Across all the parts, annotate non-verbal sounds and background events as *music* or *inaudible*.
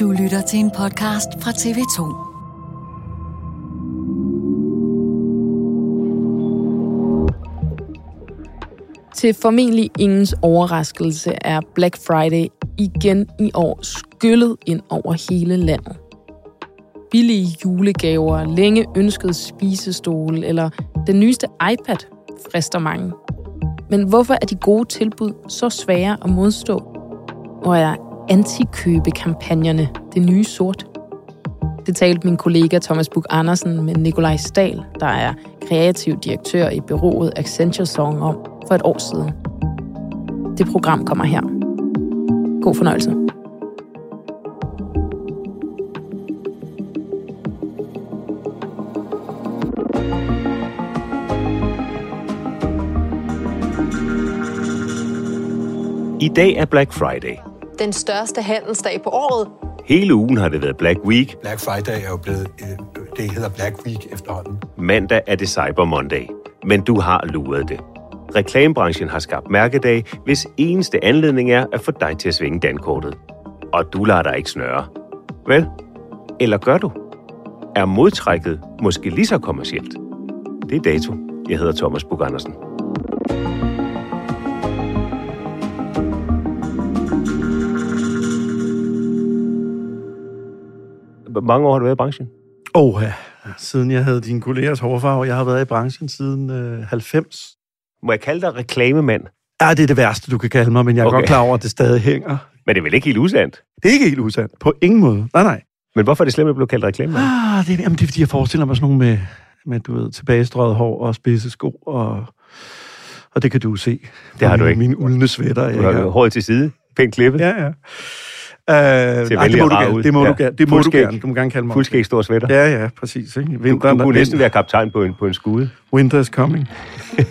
Du lytter til en podcast fra TV2. Til formentlig ingens overraskelse er Black Friday igen i år skyllet ind over hele landet. Billige julegaver, længe ønskede spisestole eller den nyeste iPad frister mange. Men hvorfor er de gode tilbud så svære at modstå? Og er antikøbekampagnerne det nye sort? Det talte min kollega Thomas Buk Andersen med Nikolaj Stahl, der er kreativ direktør i bureauet Accenture Song om for et år siden. Det program kommer her. God fornøjelse. I dag er Black Friday. Den største handelsdag på året. Hele ugen har det været Black Week. Black Friday er jo blevet, øh, det hedder Black Week efterhånden. Mandag er det Cyber Monday. Men du har luret det. Reklamebranchen har skabt mærkedag, hvis eneste anledning er at få dig til at svinge dankortet. Og du lader dig ikke snøre. Vel? Eller gør du? Er modtrækket måske lige så kommercielt? Det er dato. Jeg hedder Thomas Bug Andersen. Hvor mange år har du været i branchen? Åh, oh, ja. Siden jeg havde dine kollegers hårfarve. Jeg har været i branchen siden øh, 90. Må jeg kalde dig reklamemand? Ja, det er det værste, du kan kalde mig, men jeg er Okay. godt klar over, at det stadig hænger. Men det er vel ikke helt usandt? Det er ikke helt usandt. På ingen måde. Nej, nej. Men hvorfor er det slemt at blive kaldt reklamemand? Ah, det, er- jamen, det er, fordi jeg forestiller mig sådan nogle med, med du ved, tilbagestrøget hår og spidse sko, og, og det kan du se. Det har du ikke. Mine uldne svætter. Du har håret til side, pænt klippet, Ja, ja. Uh, nej, det må du gerne. Det må Ja. du gerne. Det må du gerne. Du må gerne kalde mig. fuldskæg stor sweater. Ja, ja, præcis. Ikke? Du, Vinteren, du kunne næsten være kaptajn på en, på en skude. Winter is coming. *laughs*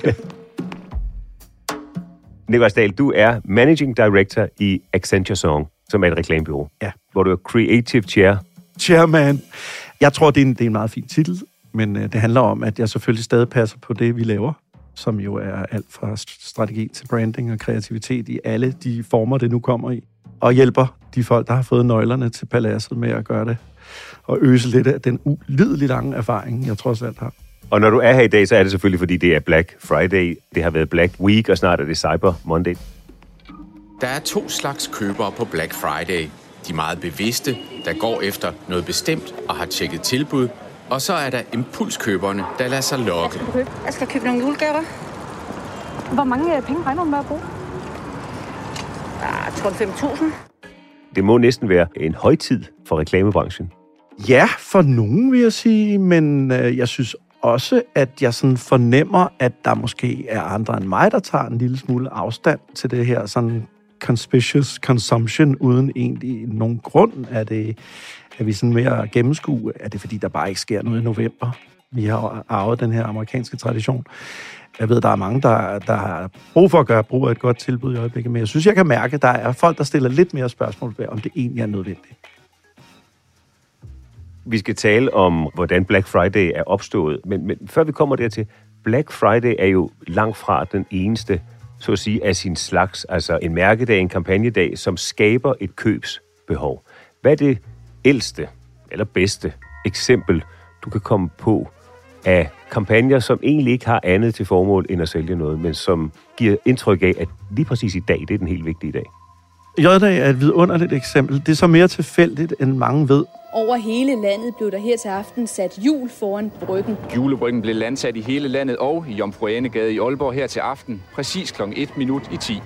Nikolaj Dahl, du er Managing Director i Accenture Song, som er et reklamebureau. Ja. Hvor du er Creative Chair. Chairman. Jeg tror, det er en, det er en meget fin titel, men øh, det handler om, at jeg selvfølgelig stadig passer på det, vi laver, som jo er alt fra st- strategi til branding og kreativitet i alle de former, det nu kommer i. Og hjælper de folk, der har fået nøglerne til paladset med at gøre det, og øse lidt af den ulideligt lange erfaring, jeg trods alt har. Og når du er her i dag, så er det selvfølgelig, fordi det er Black Friday, det har været Black Week, og snart er det Cyber Monday. Der er to slags købere på Black Friday. De meget bevidste, der går efter noget bestemt og har tjekket tilbud. Og så er der impulskøberne, der lader sig lokke. Jeg skal købe nogle julegaver. Hvor mange øh, penge regner du med at bruge? Ah, Jeg tror, 5.000. Det må næsten være en højtid for reklamebranchen. Ja, for nogen vil jeg sige, men øh, jeg synes også, at jeg sådan fornemmer, at der måske er andre end mig, der tager en lille smule afstand til det her sådan conspicuous consumption, uden egentlig nogen grund. Er det, er vi sådan mere at gennemskue? Er det fordi, der bare ikke sker noget i november? Vi har arvet den her amerikanske tradition. Jeg ved, der er mange, der, der har brug for at gøre brug af et godt tilbud i øjeblikket, men jeg synes, jeg kan mærke, at der er folk, der stiller lidt mere spørgsmål ved, om det egentlig er nødvendigt. Vi skal tale om, hvordan Black Friday er opstået, men, men før vi kommer dertil, Black Friday er jo langt fra den eneste, så at sige, af sin slags, altså en mærkedag, en kampagnedag, som skaber et købsbehov. Hvad er det ældste eller bedste eksempel, du kan komme på af kampagner, som egentlig ikke har andet til formål end at sælge noget, men som giver indtryk af, at lige præcis i dag, det er den helt vigtige dag. J-dag er et vidunderligt eksempel. Det er så mere tilfældigt, end mange ved. Over hele landet blev der her til aften sat jul foran bryggen. Julebryggen blev landsat i hele landet og i Jomfru Anegade i Aalborg her til aften, præcis kl. 1 minut i 10.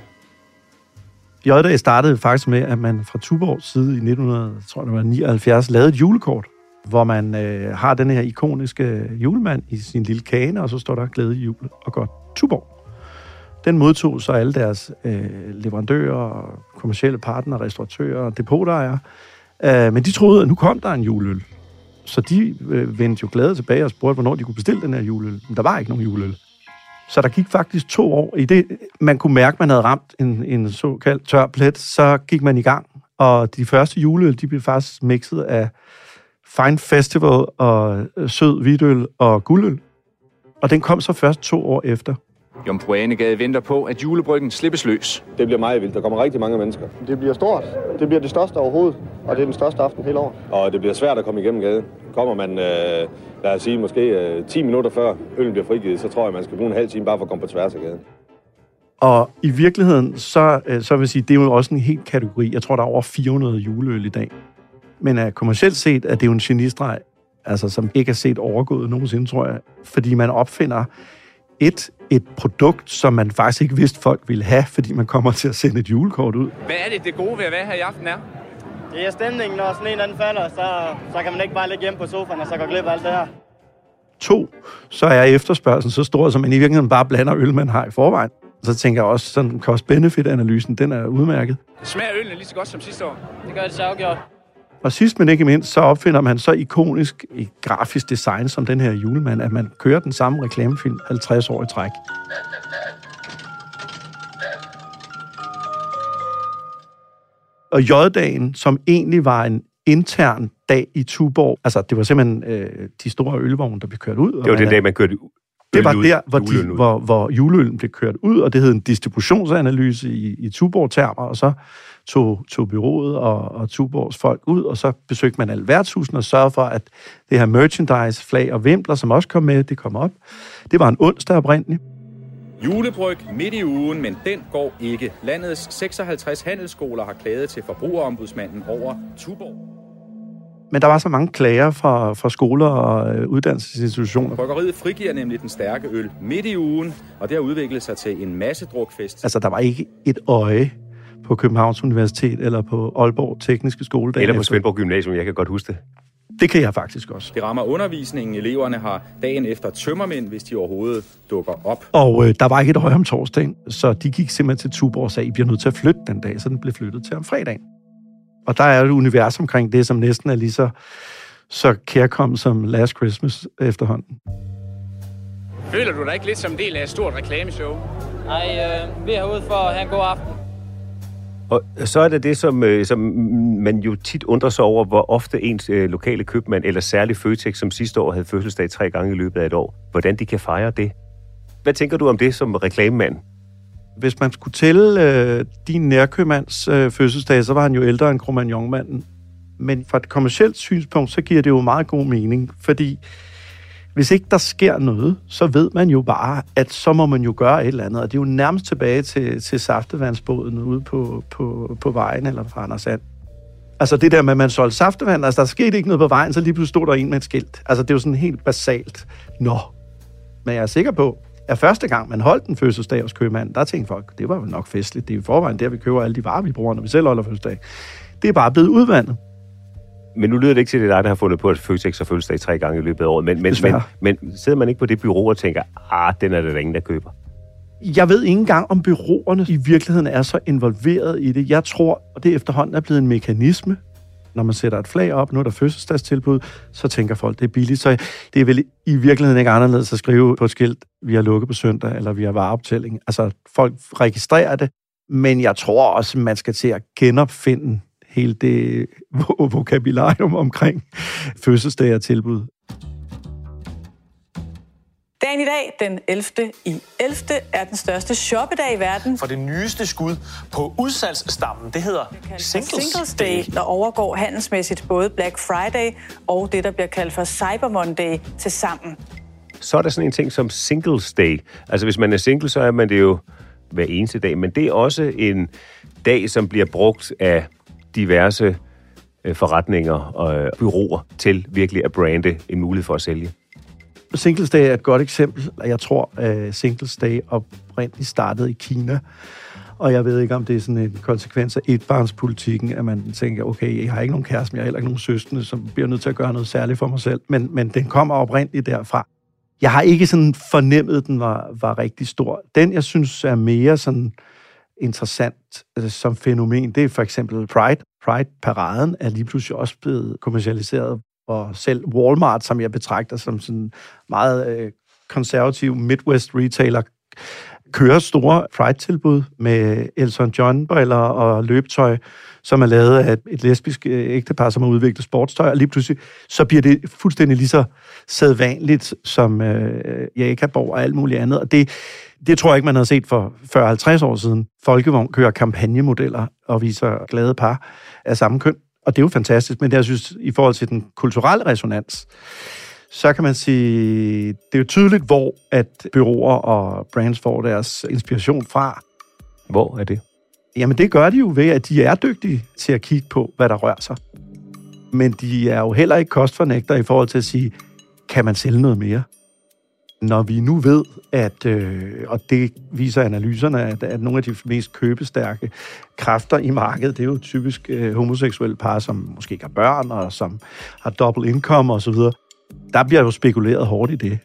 J-dag startede faktisk med, at man fra Tuborgs side i 1979 lavede et julekort, hvor man øh, har den her ikoniske øh, julemand i sin lille kane, og så står der glæde jul og godt Tuborg. Den modtog så alle deres øh, leverandører, kommersielle partnere, restauratører og depotejere. Øh, men de troede, at nu kom der en juleøl. Så de øh, vendte jo glade tilbage og spurgte, hvornår de kunne bestille den her juleøl. Men der var ikke nogen juleøl. Så der gik faktisk to år. I det, man kunne mærke, at man havde ramt en, en såkaldt tør plet, så gik man i gang. Og de første juleøl, de blev faktisk mixet af Fine Festival og øh, sød hvidøl og guldøl. Og den kom så først to år efter. Jomfru Anegade venter på, at julebryggen slippes løs. Det bliver meget vildt. Der kommer rigtig mange mennesker. Det bliver stort. Det bliver det største overhovedet, og det er den største aften hele året. Og det bliver svært at komme igennem gaden. Kommer man, øh, lad os sige, måske øh, 10 minutter før øllen bliver frigivet, så tror jeg, man skal bruge en halv time bare for at komme på tværs af gaden. Og i virkeligheden, så, øh, så vil jeg sige, det er jo også en helt kategori. Jeg tror, der er over 400 juleøl i dag. Men uh, kommercielt set er det jo en genistreg, altså, som ikke er set overgået nogensinde, tror jeg. Fordi man opfinder et, et produkt, som man faktisk ikke vidste, folk ville have, fordi man kommer til at sende et julekort ud. Hvad er det, det gode ved at være her i aften er? Det er stemningen, når sådan en anden falder, så, så kan man ikke bare ligge hjemme på sofaen og så gå glip af alt det her. To, så er efterspørgselen så stor, som man i virkeligheden bare blander øl, man har i forvejen. Så tænker jeg også, sådan cost-benefit-analysen, den er udmærket. Smager øllen lige så godt som sidste år? Det gør det så afgjort. Og sidst men ikke mindst, så opfinder man så ikonisk i grafisk design som den her julemand, at man kører den samme reklamefilm 50 år i træk. Og J-dagen, som egentlig var en intern dag i Tuborg, altså det var simpelthen øh, de store ølvogne, der blev kørt ud. Det var den dag, man kørte det var der, hvor, de, hvor, hvor juleøllen blev kørt ud, og det hed en distributionsanalyse i, i Tuborg-termer, og så tog, tog byrådet og, og Tuborgs folk ud, og så besøgte man alle værtshusene og sørgede for, at det her merchandise, flag og vimpler, som også kom med, det kom op. Det var en onsdag oprindeligt. Julebryg midt i ugen, men den går ikke. Landets 56 handelsskoler har klaget til forbrugerombudsmanden over Tuborg. Men der var så mange klager fra, fra skoler og øh, uddannelsesinstitutioner. Bryggeriet frigiver nemlig den stærke øl midt i ugen, og det har udviklet sig til en masse drukfest. Altså, der var ikke et øje på Københavns Universitet eller på Aalborg Tekniske Skole. Eller på Svendborg Gymnasium, jeg kan godt huske det. Det kan jeg faktisk også. Det rammer undervisningen. Eleverne har dagen efter tømmermænd, hvis de overhovedet dukker op. Og øh, der var ikke et øje om torsdagen, så de gik simpelthen til Tuborg og sagde, I bliver nødt til at flytte den dag, så den blev flyttet til om fredagen. Og der er et univers omkring det, som næsten er lige så, så kærkommet som Last Christmas efterhånden. Føler du dig ikke lidt som en del af et stort reklameshow? Nej, øh, vi er herude for at have en god aften. Og så er det det, som, øh, som man jo tit undrer sig over, hvor ofte ens øh, lokale købmand, eller særlig Føtex, som sidste år havde fødselsdag tre gange i løbet af et år, hvordan de kan fejre det. Hvad tænker du om det som reklamemand? Hvis man skulle tælle øh, din nærkøbmands øh, fødselsdag, så var han jo ældre end Cro-Magnon-manden. Men fra et kommersielt synspunkt, så giver det jo meget god mening, fordi hvis ikke der sker noget, så ved man jo bare, at så må man jo gøre et eller andet. Og det er jo nærmest tilbage til, til saftevandsbåden ude på, på, på vejen eller fra Anders Sand. Altså det der med, at man solgte saftevand, altså der skete ikke noget på vejen, så lige pludselig stod der en med et skilt. Altså det er jo sådan helt basalt. Nå. Men jeg er sikker på, at første gang man holdt en fødselsdag hos købmanden, der tænkte folk, det var vel nok festligt. Det er i forvejen der, vi køber alle de varer, vi bruger, når vi selv holder fødselsdag. Det er bare blevet udvandet. Men nu lyder det ikke til, at det er dig, der har fundet på, at Føtex har fødselsdag tre gange i løbet af året. Men, men, men, men sidder man ikke på det bureau og tænker, ah, den er det der ingen, der køber? Jeg ved ikke engang, om byråerne i virkeligheden er så involveret i det. Jeg tror, og det efterhånden er blevet en mekanisme, Når man sætter et flag op, nu er der fødselsdagstilbud, så tænker folk, det er billigt. Så det er vel i virkeligheden ikke anderledes at skrive på et skilt, vi har lukket på søndag, eller vi har vareoptælling. Altså, folk registrerer det, men jeg tror også, man skal til at genopfinde hele det vokabularium omkring fødselsdag og tilbud. Dagen i dag, den 11. i 11. er den største shoppedag i verden. For det nyeste skud på udsalgsstammen, det hedder Singles, Singles Day, der overgår handelsmæssigt både Black Friday og det, der bliver kaldt for Cyber Monday til sammen. Så er der sådan en ting som Singles Day. Altså hvis man er single, så er man det jo hver eneste dag, men det er også en dag, som bliver brugt af diverse øh, forretninger og øh, byråer til virkelig at brande en mulighed for at sælge. Singles Day er et godt eksempel. Jeg tror, at Singles Day oprindeligt startede i Kina. Og jeg ved ikke, om det er sådan en konsekvens af etbarnspolitikken, at man tænker, okay, jeg har ikke nogen kæreste, men jeg har heller ikke nogen søstre, som bliver nødt til at gøre noget særligt for mig selv. Men, men den kommer oprindeligt derfra. Jeg har ikke sådan fornemmet, at den var, var rigtig stor. Den, jeg synes er mere sådan interessant øh, som fænomen, det er for eksempel Pride. Pride-paraden er lige pludselig også blevet kommersialiseret, og selv Walmart, som jeg betragter som sådan meget øh, konservativ Midwest retailer, kører store Pride-tilbud med Elton John-briller og løbetøj, som er lavet af et lesbisk øh, ægtepar, som har udviklet sportstøj, og lige pludselig så bliver det fuldstændig lige så sædvanligt som øh, Jakaborg og alt muligt andet. Og det, det tror jeg ikke, man havde set for 40-50 år siden. Folkevogn kører kampagnemodeller og viser glade par af samme køn. Og det er jo fantastisk, men det, jeg synes, i forhold til den kulturelle resonans, så kan man sige, det er jo tydeligt, hvor at byråer og brands får deres inspiration fra. Hvor er det? Jamen, det gør de jo ved, at de er dygtige til at kigge på, hvad der rører sig. Men de er jo heller ikke kostfornægter i forhold til at sige, kan man sælge noget mere? Når vi nu ved, at, øh, og det viser analyserne, at, at nogle af de mest købestærke kræfter i markedet, det er jo typisk øh, homoseksuelle par, som måske ikke har børn, og som har dobbelt indkomst osv., der bliver jo spekuleret hårdt i det.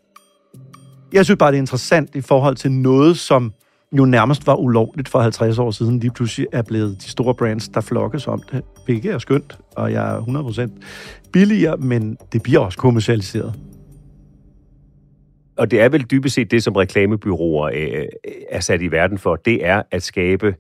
Jeg synes bare, det er interessant i forhold til noget, som jo nærmest var ulovligt for 50 år siden, lige pludselig er blevet de store brands, der flokkes om det, hvilket er skønt, og jeg er 100% billigere, men det bliver også kommercialiseret. Og det er vel dybest set det, som reklamebyråer øh, øh, er sat i verden for, det er at skabe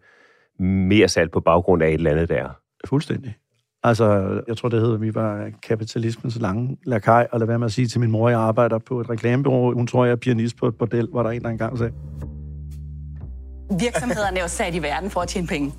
mere salg på baggrund af et eller andet der. Fuldstændig. Altså, jeg tror, det hedder, at vi var kapitalismens lange lakaj, og lad være med at sige til min mor, at jeg arbejder på et reklamebureau. Hun tror, jeg er pianist på et bordel, hvor der en, der engang sagde. Virksomhederne er jo sat i verden for at tjene penge.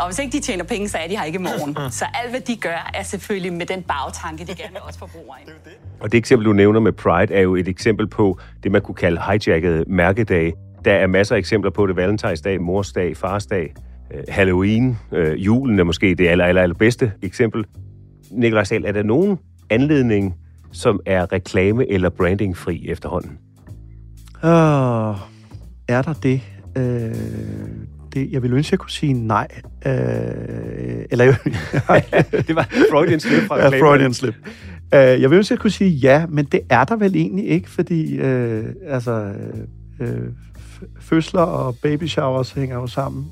Og hvis ikke de tjener penge, så er de her ikke i morgen. Så alt, hvad de gør, er selvfølgelig med den bagtanke, de gerne vil også forbrugere ind. Og det eksempel, du nævner med Pride, er jo et eksempel på det, man kunne kalde hijackede mærkedage. Der er masser af eksempler på det. Valentinsdag, morsdag, farsdag, øh, Halloween, øh, julen er måske det aller, aller, aller bedste eksempel. Nikolaj Sahl, er der nogen anledning, som er reklame- eller brandingfri efterhånden? Åh, er der det? Øh, det, jeg vil ønske, at jeg kunne sige nej. Øh, eller, *laughs* det var Freudian slip fra ja, Freudian slip. Øh, jeg vil ønske, at jeg kunne sige ja, men det er der vel egentlig ikke, fordi øh, altså, øh, fødsler og baby showers hænger jo sammen.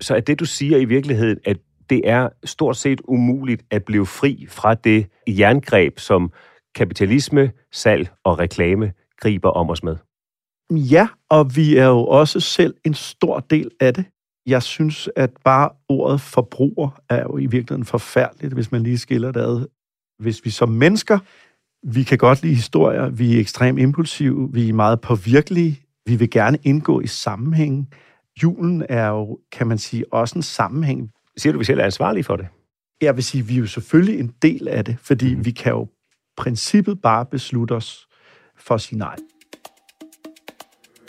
Så er det, du siger i virkeligheden, at det er stort set umuligt at blive fri fra det jerngreb, som kapitalisme, salg og reklame griber om os med? Ja, og vi er jo også selv en stor del af det. Jeg synes, at bare ordet forbruger er jo i virkeligheden forfærdeligt, hvis man lige skiller det ad. Hvis vi som mennesker, vi kan godt lide historier, vi er ekstremt impulsive, vi er meget påvirkelige, vi vil gerne indgå i sammenhæng. Julen er jo, kan man sige, også en sammenhæng. Siger du, vi selv er ansvarlige for det? Jeg vil sige, at vi er jo selvfølgelig en del af det, fordi mm. vi kan jo princippet bare beslutte os for at sige nej.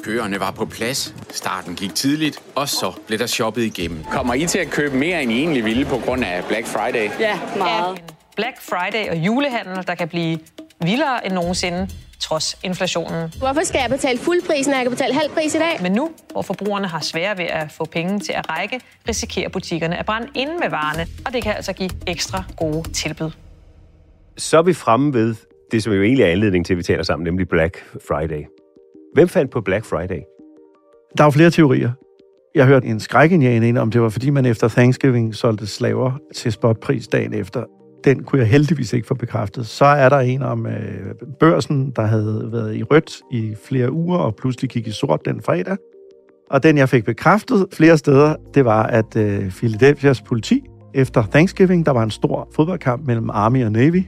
Køerne var på plads, starten gik tidligt, og så blev der shoppet igennem. Kommer I til at købe mere, end I egentlig ville på grund af Black Friday? Ja, meget. Black Friday og julehandel, der kan blive vildere end nogensinde, trods inflationen. Hvorfor skal jeg betale fuld pris, når jeg kan betale halv pris i dag? Men nu, hvor forbrugerne har svære ved at få penge til at række, risikerer butikkerne at brænde inde med varerne, og det kan altså give ekstra gode tilbud. Så er vi fremme ved det, som jo egentlig er anledning til, at vi taler sammen, nemlig Black Friday. Hvem fandt på Black Friday? Der er jo flere teorier. Jeg hørte en skrækinjane om det var, fordi man efter Thanksgiving solgte slaver til spotpris dagen efter. Den kunne jeg heldigvis ikke få bekræftet. Så er der en om øh, børsen, der havde været i rødt i flere uger, og pludselig gik i sort den fredag. Og den, jeg fik bekræftet flere steder, det var, at øh, Philadelphia's politi efter Thanksgiving, der var en stor fodboldkamp mellem Army og Navy,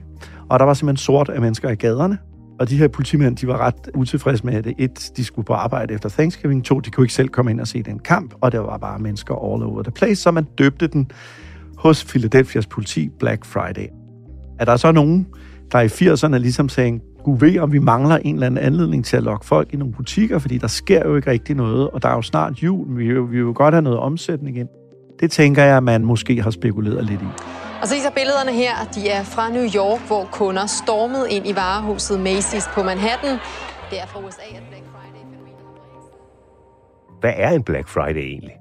og der var simpelthen sort af mennesker i gaderne. Og de her politimænd, de var ret utilfredse med, at et, de skulle på arbejde efter Thanksgiving, to, de kunne ikke selv komme ind og se den kamp, og der var bare mennesker all over the place, så man døbte den hos Philadelphias politi Black Friday. Er der så nogen, der i 80'erne ligesom sagde, Gud ved, om vi mangler en eller anden anledning til at lokke folk i nogle butikker, fordi der sker jo ikke rigtig noget, og der er jo snart jul, vi vil, vi vil jo godt have noget omsætning ind. Det tænker jeg, at man måske har spekuleret lidt i. Og så I så billederne her, de er fra New York, hvor kunder stormede ind i varehuset Macy's på Manhattan. Det er fra USA, at Black Friday Hvad er en Black Friday egentlig?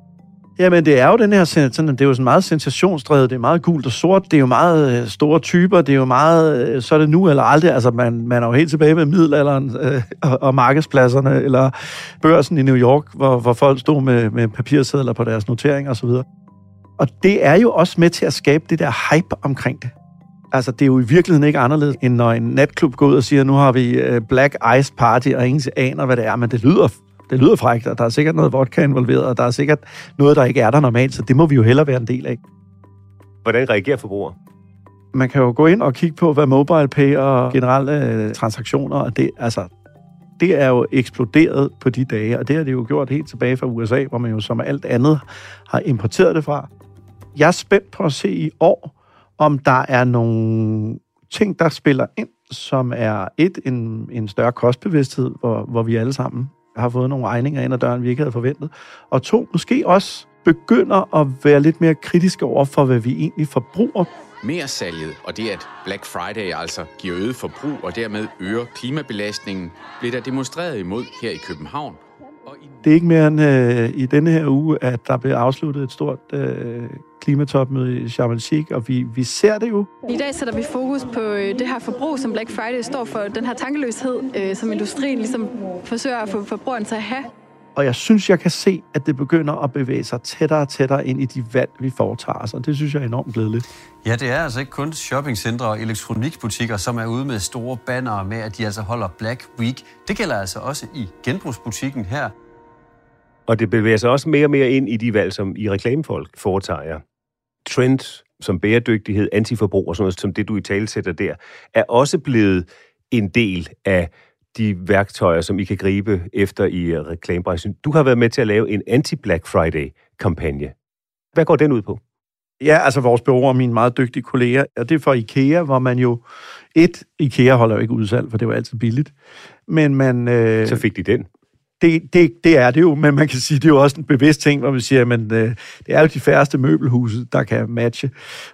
Jamen, det er jo den her, sådan, det er jo sådan meget sensationsdrevet, det er meget gult og sort, det er jo meget øh, store typer, det er jo meget, øh, så er det nu eller aldrig, altså man, man er jo helt tilbage med middelalderen øh, og, og markedspladserne, eller børsen i New York, hvor, hvor folk stod med, med papirsedler på deres noteringer osv. Og det er jo også med til at skabe det der hype omkring det. Altså, det er jo i virkeligheden ikke anderledes, end når en natklub går ud og siger, nu har vi øh, Black Ice Party, og ingen aner, hvad det er, men det lyder det lyder frækt, og der er sikkert noget vodka involveret, og der er sikkert noget, der ikke er der normalt, så det må vi jo hellere være en del af. Hvordan reagerer forbrugere? Man kan jo gå ind og kigge på, hvad mobile pay og generelle øh, transaktioner, og det, altså, det er jo eksploderet på de dage, og det har det jo gjort helt tilbage fra USA, hvor man jo som alt andet har importeret det fra. Jeg er spændt på at se i år, om der er nogle ting, der spiller ind, som er et, en, en større kostbevidsthed, hvor, hvor vi alle sammen har fået nogle regninger ind ad døren, vi ikke havde forventet. Og to, måske også begynder at være lidt mere kritiske over for, hvad vi egentlig forbruger. Mere salget og det, at Black Friday altså giver øget forbrug og dermed øger klimabelastningen, blev der demonstreret imod her i København. Det er ikke mere end øh, i denne her uge, at der blev afsluttet et stort øh, klimatopmøde i Sharm el-Sheikh, og vi, vi ser det jo. I dag sætter vi fokus på øh, det her forbrug, som Black Friday står for, den her tankeløshed, øh, som industrien ligesom forsøger at få forbrugeren til at have. Og jeg synes, jeg kan se, at det begynder at bevæge sig tættere og tættere ind i de valg, vi foretager os, og det synes jeg er enormt glædeligt. Ja, det er altså ikke kun shoppingcentre og elektronikbutikker, som er ude med store bannere med, at de altså holder Black Week. Det gælder altså også i genbrugsbutikken her. Og det bevæger sig også mere og mere ind i de valg, som i reklamefolk foretager. Trends som bæredygtighed, antiforbrug og sådan noget, som det du i tale sætter der, er også blevet en del af de værktøjer, som I kan gribe efter i øh, reklamebranchen. Du har været med til at lave en anti-Black Friday-kampagne. Hvad går den ud på? Ja, altså vores bureau og mine meget dygtige kolleger, og det er for IKEA, hvor man jo... Et, IKEA holder jo ikke udsalg, for det var altid billigt. Men man... Øh, Så fik de den det, det, det er det jo, men man kan sige, det er jo også en bevidst ting, hvor man siger, men øh, det er jo de færreste møbelhuse, der kan matche,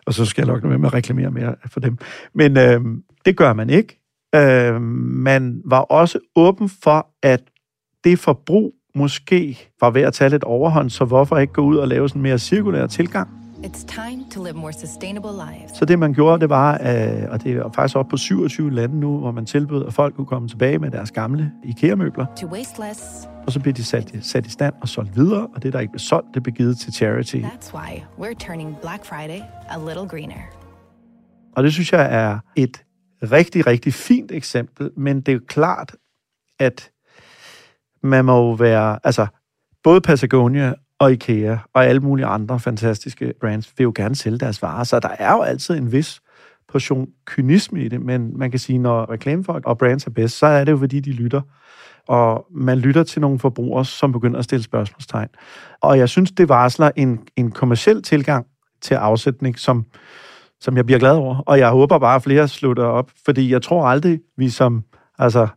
og så skal jeg nok med at reklamere mere for dem. Men øh, det gør man ikke. Øh, man var også åben for, at det forbrug måske var ved at tage lidt overhånd, så hvorfor ikke gå ud og lave sådan en mere cirkulær tilgang? It's time to live more sustainable lives. Så det, man gjorde, det var, øh, og det er faktisk op på 27 lande nu, hvor man tilbød, at folk kunne komme tilbage med deres gamle IKEA-møbler. To waste less. Og så blev de sat, sat i stand og solgt videre, og det, der ikke blev solgt, det blev givet til charity. That's why we're turning Black Friday a little greener. Og det synes jeg er et rigtig, rigtig fint eksempel, men det er jo klart, at man må være, altså både Patagonia og IKEA og alle mulige andre fantastiske brands vil jo gerne sælge deres varer, så der er jo altid en vis portion kynisme i det, men man kan sige, når reklamefolk og brands er bedst, så er det jo fordi, de lytter. Og man lytter til nogle forbrugere, som begynder at stille spørgsmålstegn. Og jeg synes, det varsler en, en kommersiel tilgang til afsætning, som, som jeg bliver glad over. Og jeg håber bare, at flere slutter op, fordi jeg tror aldrig, vi som altså,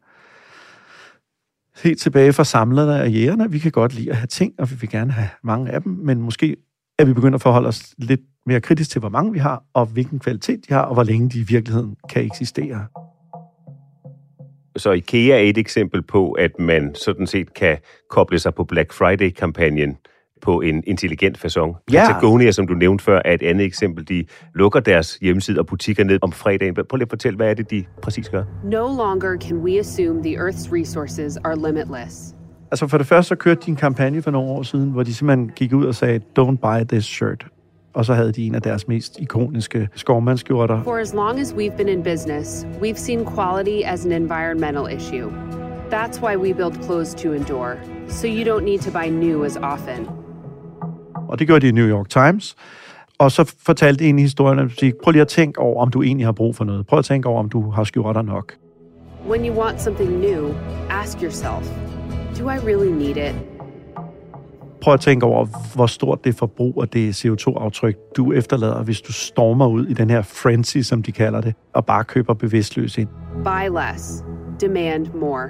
helt tilbage fra samlerne og jægerne. Vi kan godt lide at have ting, og vi vil gerne have mange af dem, men måske er vi begyndt at forholde os lidt mere kritisk til, hvor mange vi har, og hvilken kvalitet de har, og hvor længe de i virkeligheden kan eksistere. Så IKEA er et eksempel på, at man sådan set kan koble sig på Black Friday-kampagnen på en intelligent façon. Ja. Patagonia, som du nævnte før, er et andet eksempel. De lukker deres hjemmeside og butikker ned om fredagen. Prøv lige at fortælle, hvad er det, de præcis gør? No longer can we assume the Earth's resources are limitless. Altså for det første så kørte de en kampagne for nogle år siden, hvor de simpelthen gik ud og sagde, don't buy this shirt. Og så havde de en af deres mest ikoniske skovmandskjorter. For as long as we've been in business, we've seen quality as an environmental issue. That's why we build clothes to endure, so you don't need to buy new as often. Og det gjorde de i New York Times. Og så fortalte en i historien, at prøv lige at tænke over, om du egentlig har brug for noget. Prøv at tænke over, om du har skjorter nok. When you want something new, ask yourself, do I really need it? Prøv at tænke over, hvor stort det forbrug og det CO2-aftryk, du efterlader, hvis du stormer ud i den her frenzy, som de kalder det, og bare køber bevidstløs ind. Buy less, demand more.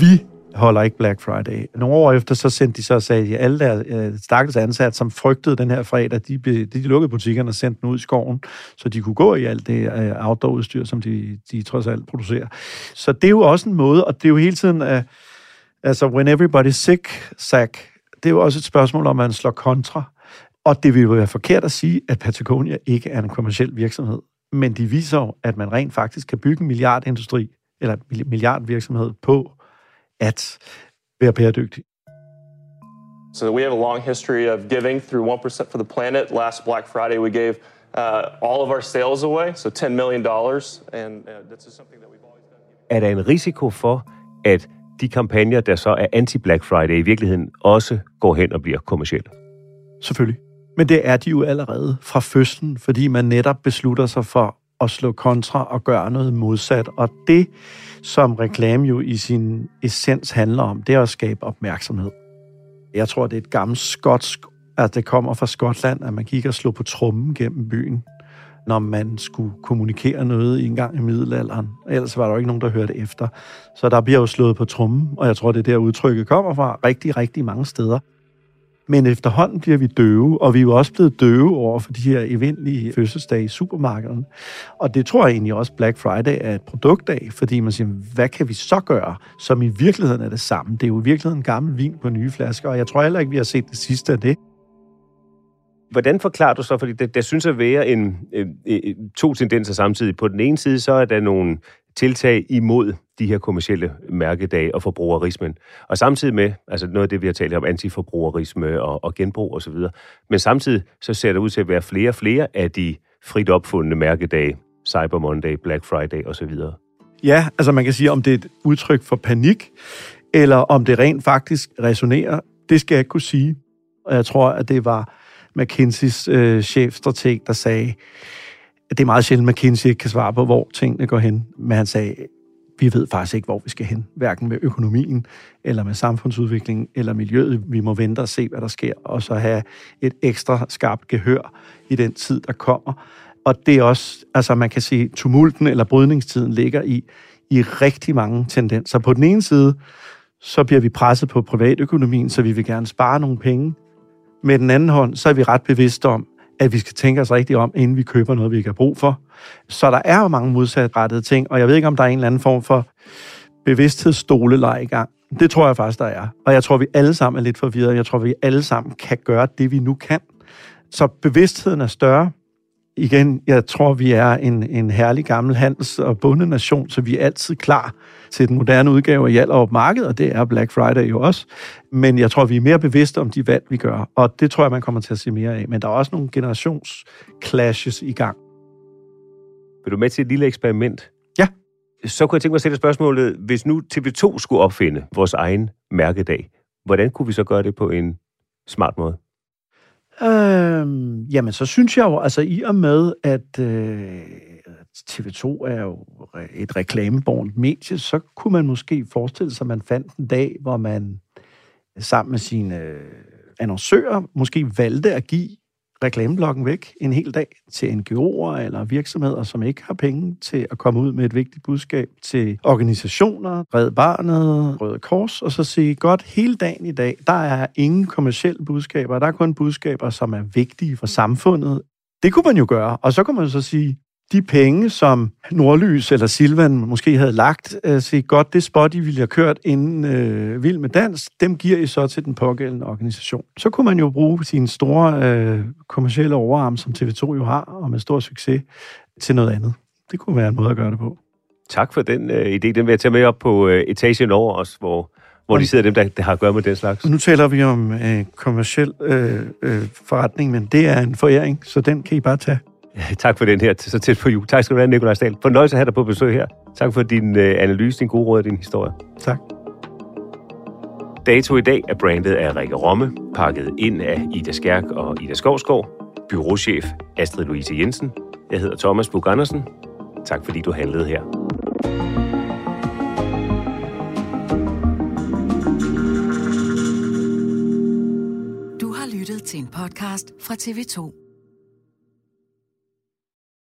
Vi holder ikke Black Friday. Nogle år efter, så sendte de så og sagde, at alle der øh, stakkels ansatte, som frygtede den her fredag, de, de, de lukkede butikkerne og sendte den ud i skoven, så de kunne gå i alt det øh, outdoor-udstyr, som de, de trods alt producerer. Så det er jo også en måde, og det er jo hele tiden, øh, altså when everybody's sick, sack, det er jo også et spørgsmål om, at man slår kontra. Og det vil jo være forkert at sige, at Patagonia ikke er en kommersiel virksomhed. Men de viser jo, at man rent faktisk kan bygge en milliardindustri, eller milliardvirksomhed på at være bæredygtig. So we have a long history of giving through 1% for the planet. Last Black Friday we gave uh, all of our sales away, so 10 million dollars, and uh, that's just something that we've always done. Er der en risiko for, at de kampagner, der så er anti-Black Friday, i virkeligheden også går hen og bliver kommersielle? Selvfølgelig. Men det er de jo allerede fra fødslen, fordi man netop beslutter sig for at slå kontra og gøre noget modsat. Og det, som reklame jo i sin essens handler om, det er at skabe opmærksomhed. Jeg tror, det er et gammelt skotsk, at det kommer fra Skotland, at man gik og slog på trummen gennem byen, når man skulle kommunikere noget en gang i middelalderen. Ellers var der jo ikke nogen, der hørte efter. Så der bliver jo slået på trummen, og jeg tror, det er der udtrykket kommer fra rigtig, rigtig mange steder. Men efterhånden bliver vi døve, og vi er jo også blevet døve over for de her eventlige fødselsdage i supermarkederne. Og det tror jeg egentlig også, Black Friday er et produktdag, fordi man siger, hvad kan vi så gøre, som i virkeligheden er det samme? Det er jo i virkeligheden gammel vin på nye flasker, og jeg tror heller ikke, vi har set det sidste af det. Hvordan forklarer du så, fordi der, der synes at være en, øh, øh, to tendenser samtidig. På den ene side, så er der nogle tiltag imod de her kommersielle mærkedage og forbrugerismen. Og samtidig med, altså noget af det, vi har talt om, antiforbrugerisme og, og genbrug osv., men samtidig så ser det ud til at være flere og flere af de frit opfundne mærkedage, Cyber Monday, Black Friday osv. Ja, altså man kan sige, om det er et udtryk for panik, eller om det rent faktisk resonerer, det skal jeg ikke kunne sige. Og jeg tror, at det var McKinseys øh, chefstrateg, der sagde, at det er meget sjældent, at McKinsey ikke kan svare på, hvor tingene går hen. Men han sagde, vi ved faktisk ikke, hvor vi skal hen, hverken med økonomien, eller med samfundsudviklingen, eller miljøet. Vi må vente og se, hvad der sker, og så have et ekstra skarpt gehør i den tid, der kommer. Og det er også, altså man kan sige, tumulten eller brydningstiden ligger i, i rigtig mange tendenser. På den ene side, så bliver vi presset på privatøkonomien, så vi vil gerne spare nogle penge. Med den anden hånd, så er vi ret bevidste om, at vi skal tænke os rigtig om, inden vi køber noget, vi ikke har brug for. Så der er jo mange modsatrettede ting, og jeg ved ikke, om der er en eller anden form for bevidsthedsstoleleg i gang. Det tror jeg faktisk, der er. Og jeg tror, vi alle sammen er lidt forvirrede. Jeg tror, vi alle sammen kan gøre det, vi nu kan. Så bevidstheden er større. Igen, jeg tror, vi er en, en herlig gammel handels- og bundenation, så vi er altid klar til den moderne udgave af Hjallerup Marked, og det er Black Friday jo også. Men jeg tror, vi er mere bevidste om de valg, vi gør, og det tror jeg, man kommer til at se mere af. Men der er også nogle generationsclashes i gang. Vil du med til et lille eksperiment? Ja. Så kunne jeg tænke mig at stille spørgsmålet, hvis nu TV2 skulle opfinde vores egen mærkedag, hvordan kunne vi så gøre det på en smart måde? Øhm, jamen, så synes jeg jo, altså i og med, at øh, TV2 er jo et reklamebornt medie, så kunne man måske forestille sig, at man fandt en dag, hvor man sammen med sine øh, annoncører måske valgte at give reklameblokken væk en hel dag til NGO'er eller virksomheder, som ikke har penge til at komme ud med et vigtigt budskab til organisationer, Red Barnet, Røde Kors, og så sige, godt, hele dagen i dag, der er ingen kommersielle budskaber, der er kun budskaber, som er vigtige for samfundet. Det kunne man jo gøre, og så kunne man så sige, de penge, som Nordlys eller Silvan måske havde lagt, øh, sige, godt, det spot, I ville have kørt inden øh, Vild med Dans, dem giver I så til den pågældende organisation. Så kunne man jo bruge sin store øh, kommercielle overarm, som TV2 jo har, og med stor succes, til noget andet. Det kunne være en måde at gøre det på. Tak for den øh, idé. Den vil jeg tage med op på øh, etagen over os, hvor hvor de sidder dem, der, der har at gøre med den slags. Nu taler vi om øh, kommersiel øh, øh, forretning, men det er en foræring, så den kan I bare tage. *laughs* Tak for den her, så tæt på jul. Tak skal du have, Nikolaj Stahl. Fornøjelse at have dig på besøg her. Tak for din øh, analyse, din gode råd og din historie. Tak. Dato i dag er brandet af Rikke Romme, pakket ind af Ida Skærk og Ida Skovskov, byråchef Astrid Louise Jensen. Jeg hedder Thomas Bug Andersen. Tak fordi du handlede her. Du har lyttet til en podcast fra TV2.